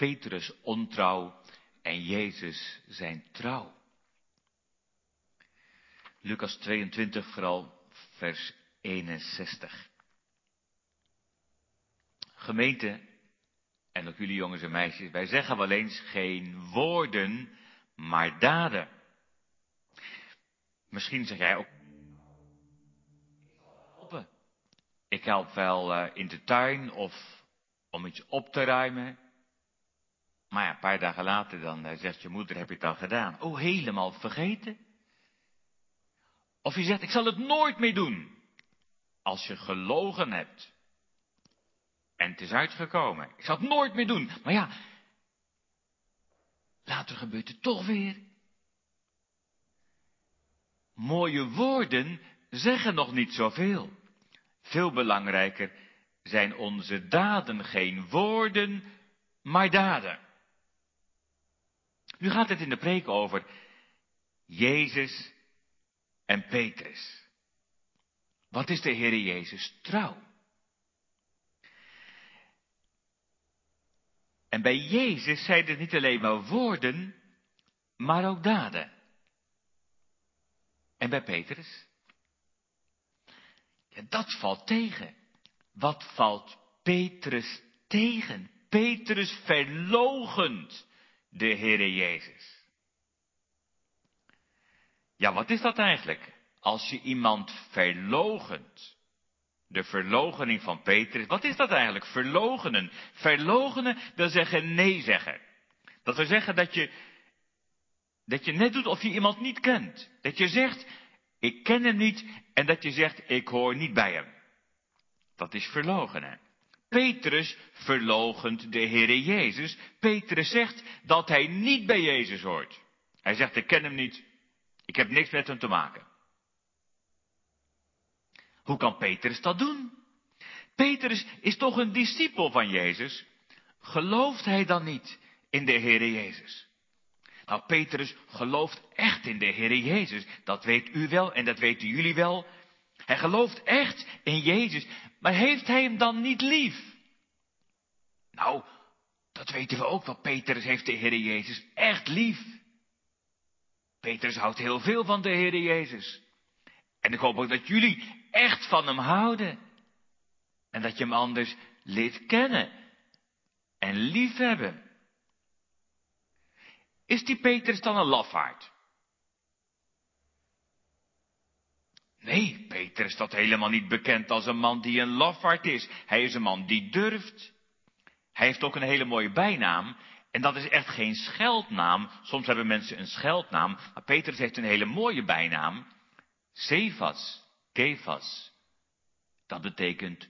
Petrus ontrouw en Jezus zijn trouw. Lucas 22, vooral vers 61. Gemeente, en ook jullie jongens en meisjes, wij zeggen wel eens geen woorden, maar daden. Misschien zeg jij ook, ik help wel uh, in de tuin of om iets op te ruimen. Maar ja, een paar dagen later dan uh, zegt je moeder, heb je het al gedaan? Oh, helemaal vergeten. Of je zegt, ik zal het nooit meer doen. Als je gelogen hebt. En het is uitgekomen. Ik zal het nooit meer doen. Maar ja, later gebeurt het toch weer. Mooie woorden zeggen nog niet zoveel. Veel belangrijker zijn onze daden, geen woorden, maar daden. Nu gaat het in de preek over Jezus en Petrus. Wat is de Heer Jezus trouw? En bij Jezus zijn het niet alleen maar woorden, maar ook daden. En bij Petrus? Ja, dat valt tegen. Wat valt Petrus tegen? Petrus verlogend de Heere Jezus. Ja, wat is dat eigenlijk? Als je iemand verlogent. De verlogening van Petrus. Wat is dat eigenlijk? Verlogenen. Verlogenen wil zeggen nee zeggen. Dat wil zeggen dat je, dat je net doet of je iemand niet kent. Dat je zegt, ik ken hem niet en dat je zegt, ik hoor niet bij hem. Dat is verlogenen. Petrus verlogent de Heere Jezus. Petrus zegt dat hij niet bij Jezus hoort. Hij zegt, ik ken hem niet. Ik heb niks met hem te maken. Hoe kan Petrus dat doen? Petrus is toch een discipel van Jezus? Gelooft hij dan niet in de Heere Jezus? Nou, Petrus gelooft echt in de Heer Jezus. Dat weet u wel en dat weten jullie wel. Hij gelooft echt in Jezus, maar heeft hij hem dan niet lief? Nou, dat weten we ook wel. Petrus heeft de Heer Jezus echt lief. Petrus houdt heel veel van de Heer Jezus. En ik hoop ook dat jullie echt van hem houden. En dat je hem anders leert kennen en lief hebben. Is die Petrus dan een lafaard? Nee, Petrus staat helemaal niet bekend als een man die een lafaard is. Hij is een man die durft. Hij heeft ook een hele mooie bijnaam. En dat is echt geen scheldnaam. Soms hebben mensen een scheldnaam. Maar Petrus heeft een hele mooie bijnaam. Cephas, Kefas. Dat betekent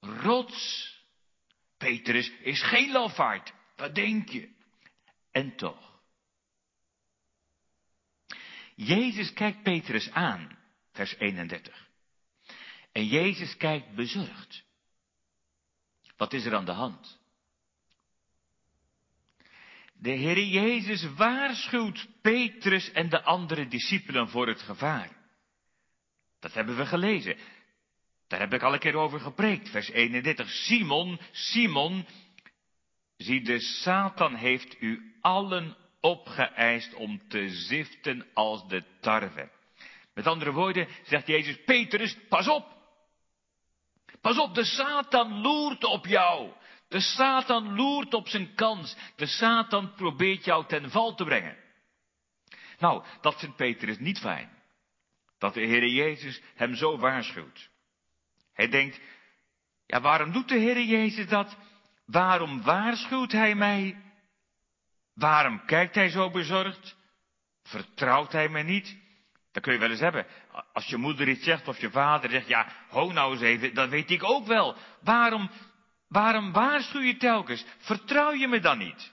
rots. Petrus is geen lafaard. Wat denk je? En toch. Jezus kijkt Petrus aan, vers 31. En Jezus kijkt bezorgd. Wat is er aan de hand? De Heer Jezus waarschuwt Petrus en de andere discipelen voor het gevaar. Dat hebben we gelezen. Daar heb ik al een keer over gepreekt. Vers 31. Simon, Simon, zie de Satan heeft u allen opgeëist om te ziften als de tarwe. Met andere woorden zegt Jezus, Petrus, pas op. Pas op, de Satan loert op jou. De Satan loert op zijn kans. De Satan probeert jou ten val te brengen. Nou, dat vindt Petrus niet fijn. Dat de Heer Jezus hem zo waarschuwt. Hij denkt, ja waarom doet de Heer Jezus dat? Waarom waarschuwt hij mij? Waarom kijkt hij zo bezorgd? Vertrouwt hij me niet? Dat kun je wel eens hebben. Als je moeder iets zegt of je vader zegt, ja, ho nou eens even, dat weet ik ook wel. Waarom, waarom waarschuw je telkens? Vertrouw je me dan niet?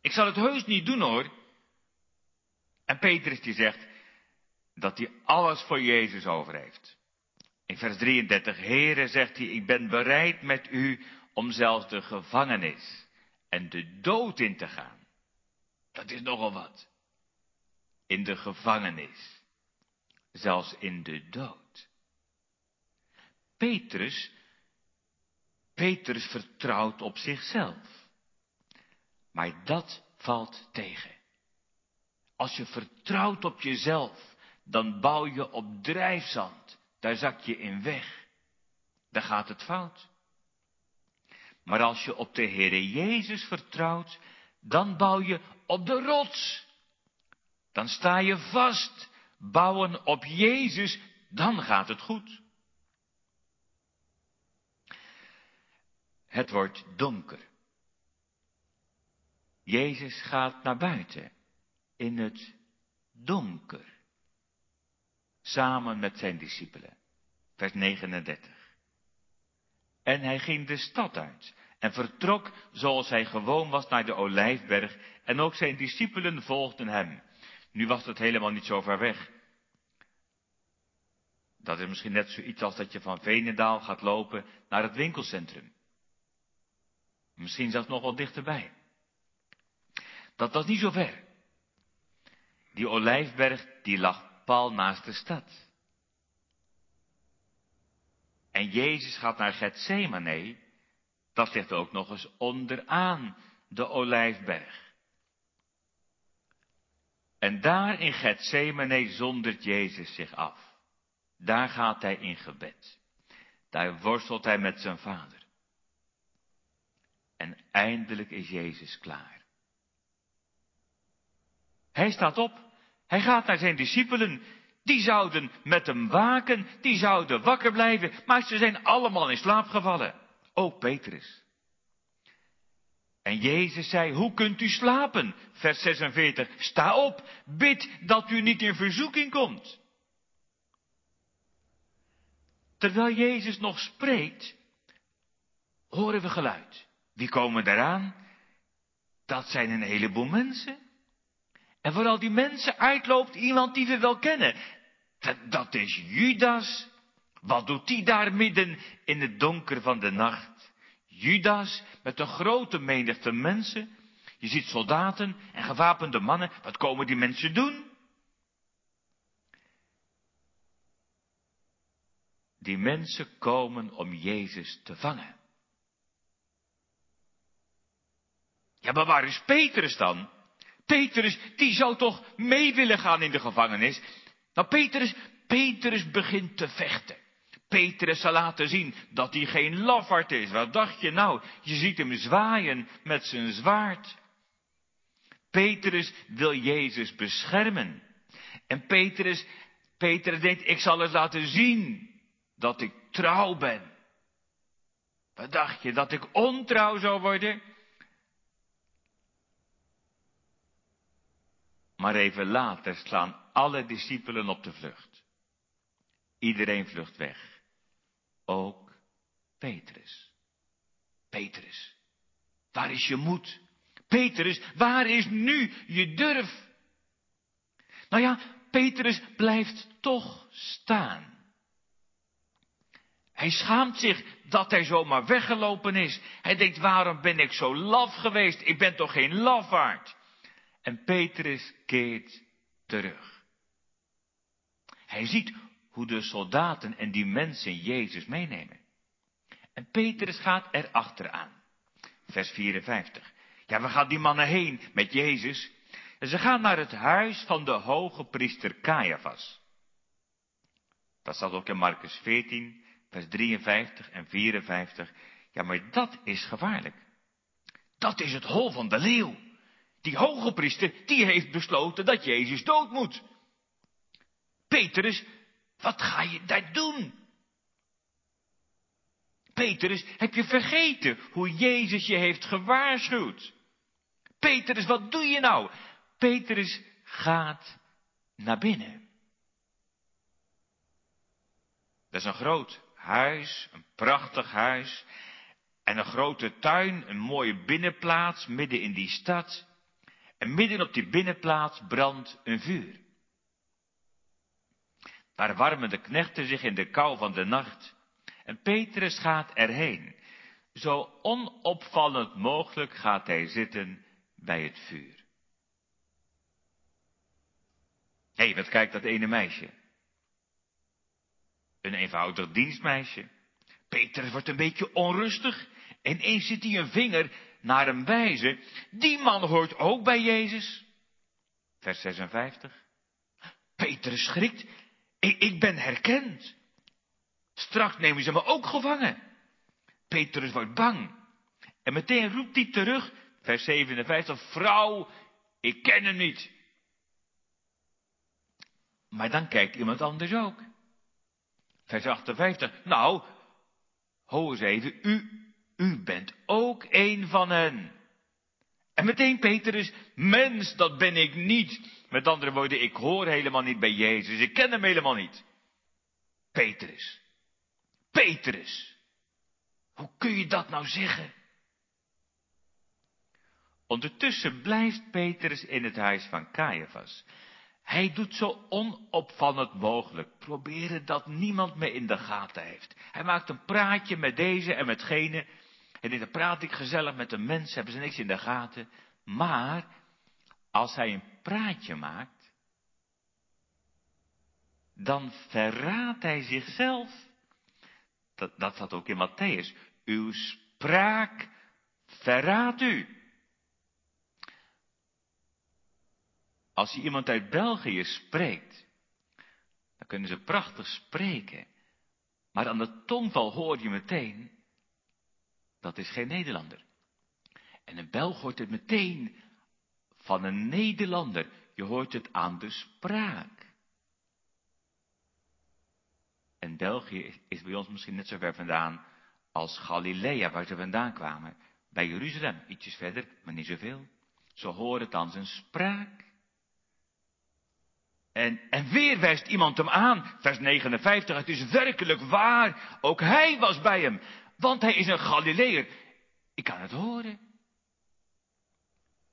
Ik zal het heus niet doen hoor. En Petrus die zegt dat hij alles voor Jezus over heeft. In vers 33, Heere zegt hij, ik ben bereid met u om zelfs de gevangenis en de dood in te gaan. Dat is nogal wat. In de gevangenis. Zelfs in de dood. Petrus, Petrus vertrouwt op zichzelf. Maar dat valt tegen. Als je vertrouwt op jezelf, dan bouw je op drijfzand. Daar zak je in weg. Dan gaat het fout. Maar als je op de Heere Jezus vertrouwt, dan bouw je op de rots. Dan sta je vast. Bouwen op Jezus, dan gaat het goed. Het wordt donker. Jezus gaat naar buiten in het donker. Samen met zijn discipelen. Vers 39. En hij ging de stad uit en vertrok zoals hij gewoon was naar de olijfberg en ook zijn discipelen volgden hem. Nu was het helemaal niet zo ver weg. Dat is misschien net zoiets als dat je van Venendaal gaat lopen naar het winkelcentrum. Misschien zelfs nog wel dichterbij. Dat was niet zo ver. Die olijfberg, die lag pal naast de stad. En Jezus gaat naar Gethsemane. Dat ligt ook nog eens onderaan de olijfberg. En daar in Gethsemane zondert Jezus zich af. Daar gaat hij in gebed. Daar worstelt hij met zijn vader. En eindelijk is Jezus klaar. Hij staat op. Hij gaat naar zijn discipelen. Die zouden met hem waken. Die zouden wakker blijven. Maar ze zijn allemaal in slaap gevallen. Ook Petrus. En Jezus zei, hoe kunt u slapen? Vers 46, sta op, bid dat u niet in verzoeking komt. Terwijl Jezus nog spreekt, horen we geluid. Wie komen daaraan? Dat zijn een heleboel mensen. En vooral die mensen uitloopt iemand die we wel kennen. Dat, is Judas. Wat doet die daar midden in het donker van de nacht? Judas met een grote menigte mensen. Je ziet soldaten en gewapende mannen. Wat komen die mensen doen? Die mensen komen om Jezus te vangen. Ja, maar waar is Petrus dan? Petrus, die zou toch mee willen gaan in de gevangenis? Nou, Petrus, Petrus begint te vechten. Petrus zal laten zien dat hij geen lafaard is. Wat dacht je nou? Je ziet hem zwaaien met zijn zwaard. Petrus wil Jezus beschermen. En Petrus, Petrus denkt, ik zal het laten zien dat ik trouw ben. Wat dacht je, dat ik ontrouw zou worden? Maar even later slaan alle discipelen op de vlucht. Iedereen vlucht weg. Ook Petrus. Petrus, waar is je moed? Petrus, waar is nu je durf? Nou ja, Petrus blijft toch staan. Hij schaamt zich dat hij zomaar weggelopen is. Hij denkt, waarom ben ik zo laf geweest? Ik ben toch geen lafaard? En Petrus keert terug. Hij ziet hoe de soldaten en die mensen Jezus meenemen. En Petrus gaat er achteraan. Vers 54. Ja, we gaan die mannen heen met Jezus. En ze gaan naar het huis van de hoge priester Caiaphas. Dat staat ook in Marcus 14, vers 53 en 54. Ja, maar dat is gevaarlijk. Dat is het hol van de leeuw. Die hoge priester, die heeft besloten dat Jezus dood moet. Petrus, wat ga je daar doen? Petrus, heb je vergeten hoe Jezus je heeft gewaarschuwd? Petrus, wat doe je nou? Petrus gaat naar binnen. Dat is een groot huis, een prachtig huis. En een grote tuin, een mooie binnenplaats midden in die stad. En midden op die binnenplaats brandt een vuur. Daar warmen de knechten zich in de kou van de nacht. En Petrus gaat erheen. Zo onopvallend mogelijk gaat hij zitten bij het vuur. Hé, hey, wat kijkt dat ene meisje? Een eenvoudig dienstmeisje. Petrus wordt een beetje onrustig. En eens zit hij een vinger naar hem wijzen. Die man hoort ook bij Jezus. Vers 56. Petrus schrikt. Ik, ik ben herkend. Straks nemen ze me ook gevangen. Petrus wordt bang. En meteen roept hij terug, vers 57, vrouw, ik ken hem niet. Maar dan kijkt iemand anders ook. Vers 58, nou, hoor eens even, u, u bent ook een van hen. En meteen Petrus, mens, dat ben ik niet. Met andere woorden, ik hoor helemaal niet bij Jezus, ik ken hem helemaal niet. Petrus, Petrus, hoe kun je dat nou zeggen? Ondertussen blijft Petrus in het huis van Caiaphas. Hij doet zo onopvallend mogelijk, proberen dat niemand meer in de gaten heeft. Hij maakt een praatje met deze en met gene. En dan praat ik gezellig met de mensen, hebben ze niks in de gaten. Maar, als hij een praatje maakt, dan verraadt hij zichzelf. Dat, dat staat ook in Matthäus. Uw spraak verraadt u. Als je iemand uit België spreekt, dan kunnen ze prachtig spreken. Maar aan de tongval hoor je meteen, dat is geen Nederlander. En een Belg hoort het meteen van een Nederlander. Je hoort het aan de spraak. En België is bij ons misschien net zo ver vandaan als Galilea, waar ze vandaan kwamen. Bij Jeruzalem, ietsjes verder, maar niet zoveel. Ze horen het aan zijn spraak. En, en weer wijst iemand hem aan, vers 59, het is werkelijk waar, ook hij was bij hem, want hij is een Galileer. Ik kan het horen.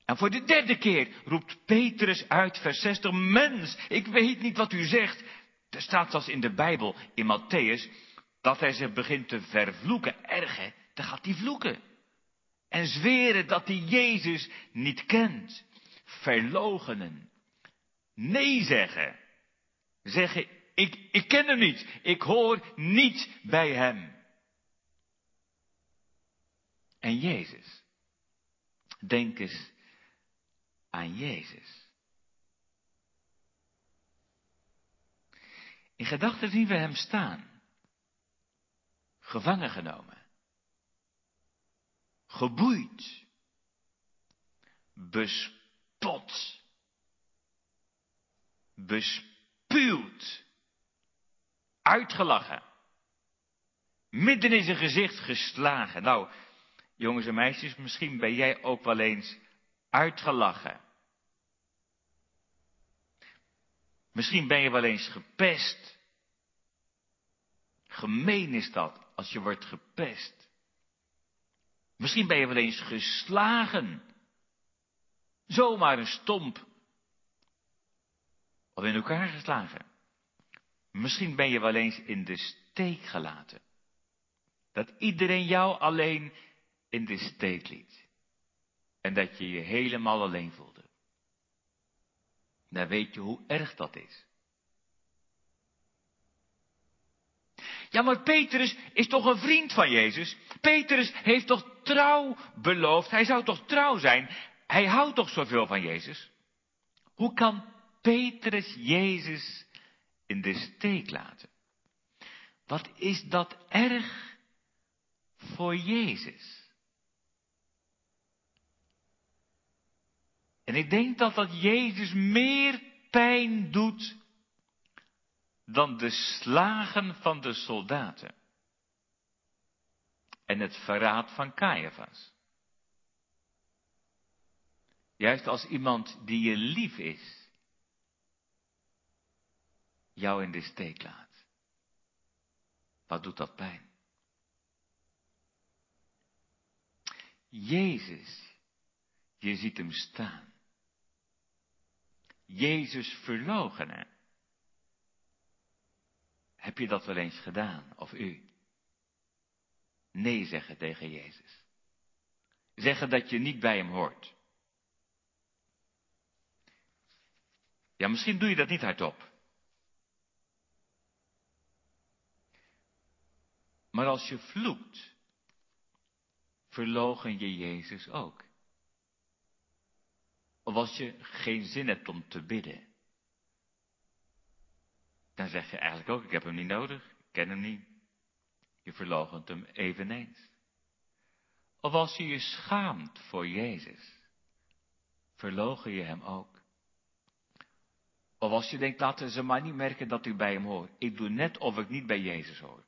En voor de derde keer roept Petrus uit vers 60, mens, ik weet niet wat u zegt. Er staat zelfs in de Bijbel, in Matthäus, dat hij zich begint te vervloeken. Erg hè, dan gaat hij vloeken. En zweren dat hij Jezus niet kent. Verlogenen. Nee zeggen. Zeggen, ik, ik ken hem niet. Ik hoor niet bij hem. En Jezus. Denk eens aan Jezus. In gedachten zien we hem staan. Gevangen genomen. Geboeid. Bespot bespuwd, uitgelachen, midden in zijn gezicht geslagen. Nou, jongens en meisjes, misschien ben jij ook wel eens uitgelachen. Misschien ben je wel eens gepest. Gemeen is dat als je wordt gepest. Misschien ben je wel eens geslagen. Zomaar een stomp of in elkaar geslagen. Misschien ben je wel eens in de steek gelaten. Dat iedereen jou alleen in de steek liet. En dat je je helemaal alleen voelde. Dan weet je hoe erg dat is. Ja, maar Petrus is toch een vriend van Jezus? Petrus heeft toch trouw beloofd? Hij zou toch trouw zijn? Hij houdt toch zoveel van Jezus? Hoe kan Petrus Jezus in de steek laten. Wat is dat erg voor Jezus? En ik denk dat dat Jezus meer pijn doet dan de slagen van de soldaten. En het verraad van Caiaphas. Juist als iemand die je lief is, jou in de steek laat. Wat doet dat pijn? Jezus, je ziet hem staan. Jezus verloochenen. Heb je dat wel eens gedaan, of u? Nee zeggen tegen Jezus. Zeggen dat je niet bij hem hoort. Ja, misschien doe je dat niet hardop. Maar als je vloekt, verlogen je Jezus ook. Of als je geen zin hebt om te bidden, dan zeg je eigenlijk ook, ik heb hem niet nodig, ik ken hem niet. Je verloochent hem eveneens. Of als je je schaamt voor Jezus, verlogen je hem ook. Of als je denkt, laten ze maar niet merken dat u bij hem hoort. Ik doe net of ik niet bij Jezus hoor.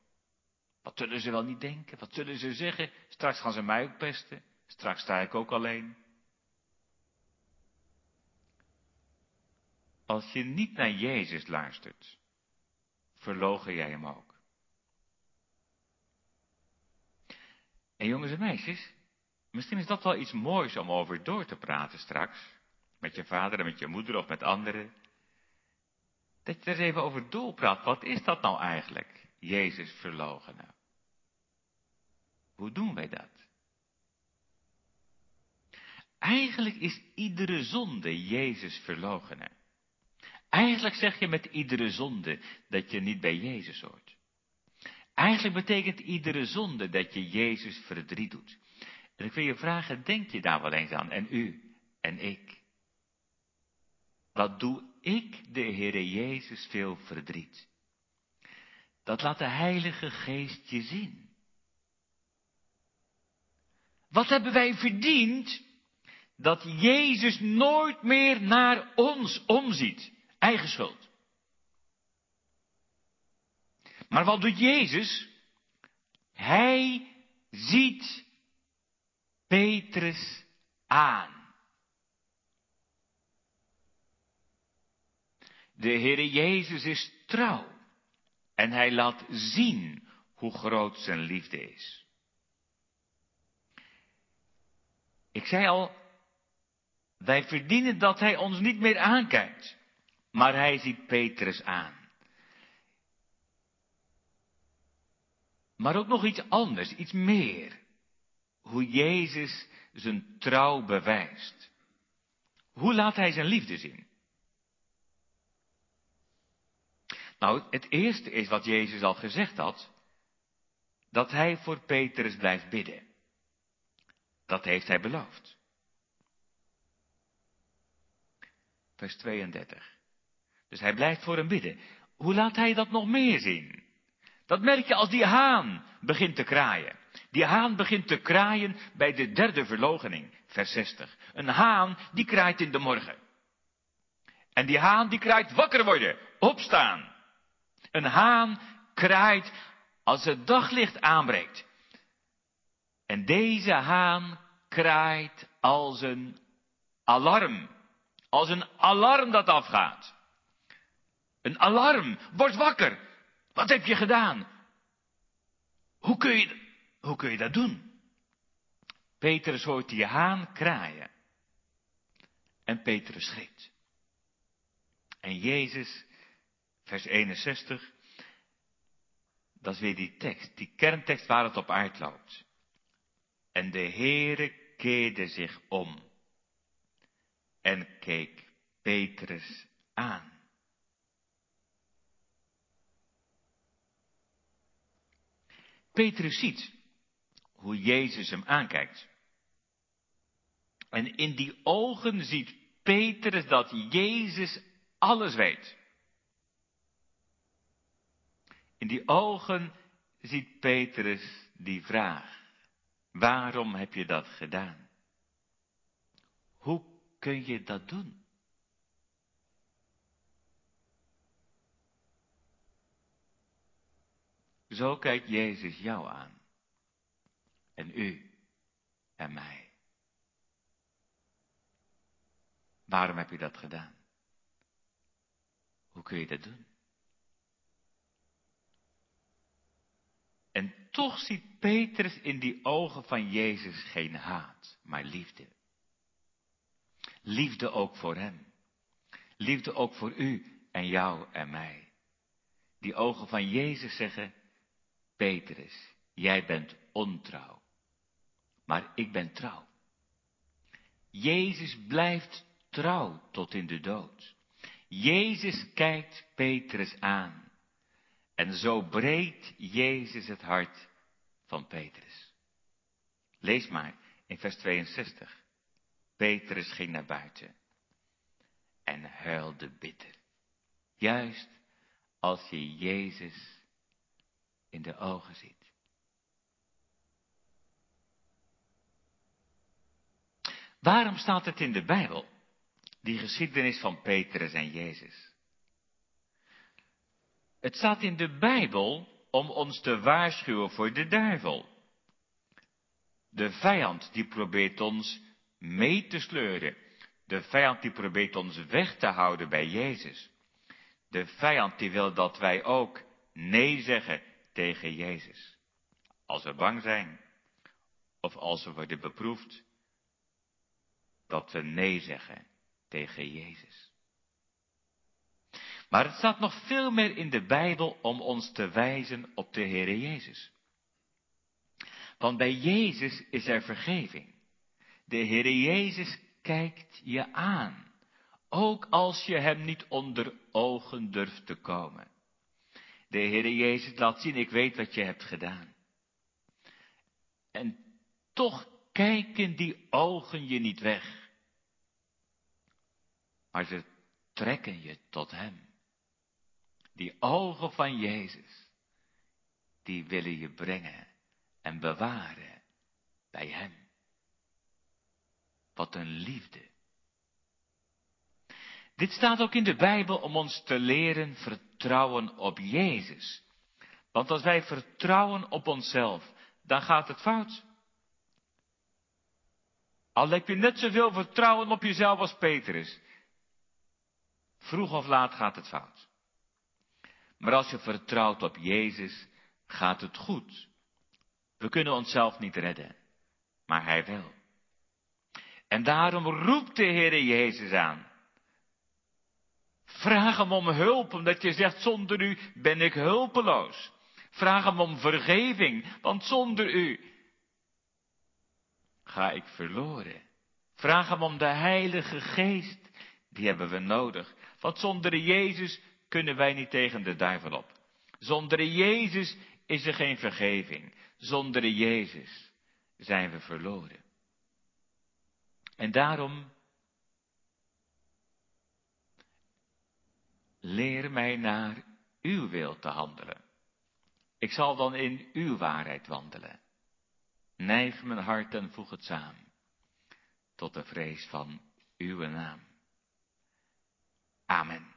Wat zullen ze wel niet denken? Wat zullen ze zeggen? Straks gaan ze mij ook pesten. Straks sta ik ook alleen. Als je niet naar Jezus luistert, verlogen jij hem ook. En jongens en meisjes, misschien is dat wel iets moois om over door te praten straks. Met je vader en met je moeder of met anderen. Dat je er even over doorpraat. Wat is dat nou eigenlijk? Jezus verlogenen. Hoe doen wij dat? Eigenlijk is iedere zonde Jezus verlogenen. Eigenlijk zeg je met iedere zonde dat je niet bij Jezus hoort. Eigenlijk betekent iedere zonde dat je Jezus verdriet doet. En ik wil je vragen, denk je daar wel eens aan? En u en ik. Wat doe ik de Heere Jezus veel verdriet? Dat laat de Heilige Geest je zien. Wat hebben wij verdiend dat Jezus nooit meer naar ons omziet? Eigen schuld. Maar wat doet Jezus? Hij ziet Petrus aan. De Heere Jezus is trouw en hij laat zien hoe groot zijn liefde is. Ik zei al, wij verdienen dat hij ons niet meer aankijkt. Maar hij ziet Petrus aan. Maar ook nog iets anders, iets meer. Hoe Jezus zijn trouw bewijst. Hoe laat hij zijn liefde zien? Nou, het eerste is wat Jezus al gezegd had. Dat hij voor Petrus blijft bidden. Dat heeft hij beloofd. Vers 32. Dus hij blijft voor hem bidden. Hoe laat hij dat nog meer zien? Dat merk je als die haan begint te kraaien. Die haan begint te kraaien bij de derde verlogening, vers 60. Een haan die kraait in de morgen. En die haan die kraait wakker worden, opstaan. Een haan kraait als het daglicht aanbreekt. En deze haan kraait als een alarm. Als een alarm dat afgaat. Een alarm. Word wakker. Wat heb je gedaan? Hoe kun je, hoe kun je dat doen? Petrus hoort die haan kraaien. En Petrus schrikt. En Jezus, vers 61, dat is weer die tekst, die kerntekst waar het op uitloopt. En de Heere keerde zich om en keek Petrus aan. Petrus ziet hoe Jezus hem aankijkt. En in die ogen ziet Petrus dat Jezus alles weet. In die ogen ziet Petrus die vraag. Waarom heb je dat gedaan? Hoe kun je dat doen? Zo kijkt Jezus jou aan. En u en mij. Waarom heb je dat gedaan? Hoe kun je dat doen? En toch ziet Petrus in die ogen van Jezus geen haat, maar liefde. Liefde ook voor hem. Liefde ook voor u en jou en mij. Die ogen van Jezus zeggen, Petrus, jij bent ontrouw, maar ik ben trouw. Jezus blijft trouw tot in de dood. Jezus kijkt Petrus aan. En zo breekt Jezus het hart van Petrus. Lees maar in vers 62. Petrus ging naar buiten en huilde bitter. Juist als je Jezus in de ogen ziet. Waarom staat het in de Bijbel, die geschiedenis van Petrus en Jezus? Het staat in de Bijbel om ons te waarschuwen voor de duivel. De vijand die probeert ons mee te sleuren. De vijand die probeert ons weg te houden bij Jezus. De vijand die wil dat wij ook nee zeggen tegen Jezus. Als we bang zijn of als we worden beproefd, dat we nee zeggen tegen Jezus. Maar het staat nog veel meer in de Bijbel om ons te wijzen op de Heere Jezus. Want bij Jezus is er vergeving. De Heere Jezus kijkt je aan, ook als je Hem niet onder ogen durft te komen. De Heere Jezus laat zien, ik weet wat je hebt gedaan. En toch kijken die ogen je niet weg. Maar ze trekken je tot Hem. Die ogen van Jezus, die willen je brengen en bewaren bij Hem. Wat een liefde. Dit staat ook in de Bijbel om ons te leren vertrouwen op Jezus. Want als wij vertrouwen op onszelf, dan gaat het fout. Al heb je net zoveel vertrouwen op jezelf als Petrus. Vroeg of laat gaat het fout. Maar als je vertrouwt op Jezus, gaat het goed. We kunnen onszelf niet redden, maar Hij wel. En daarom roept de Heer Jezus aan. Vraag hem om hulp, omdat je zegt, zonder u ben ik hulpeloos. Vraag hem om vergeving, want zonder u ga ik verloren. Vraag hem om de Heilige Geest, die hebben we nodig. Want zonder Jezus kunnen wij niet tegen de duivel op. Zonder Jezus is er geen vergeving. Zonder Jezus zijn we verloren. En daarom leer mij naar uw wil te handelen. Ik zal dan in uw waarheid wandelen. Neig mijn hart en voeg het samen tot de vrees van uw naam. Amen.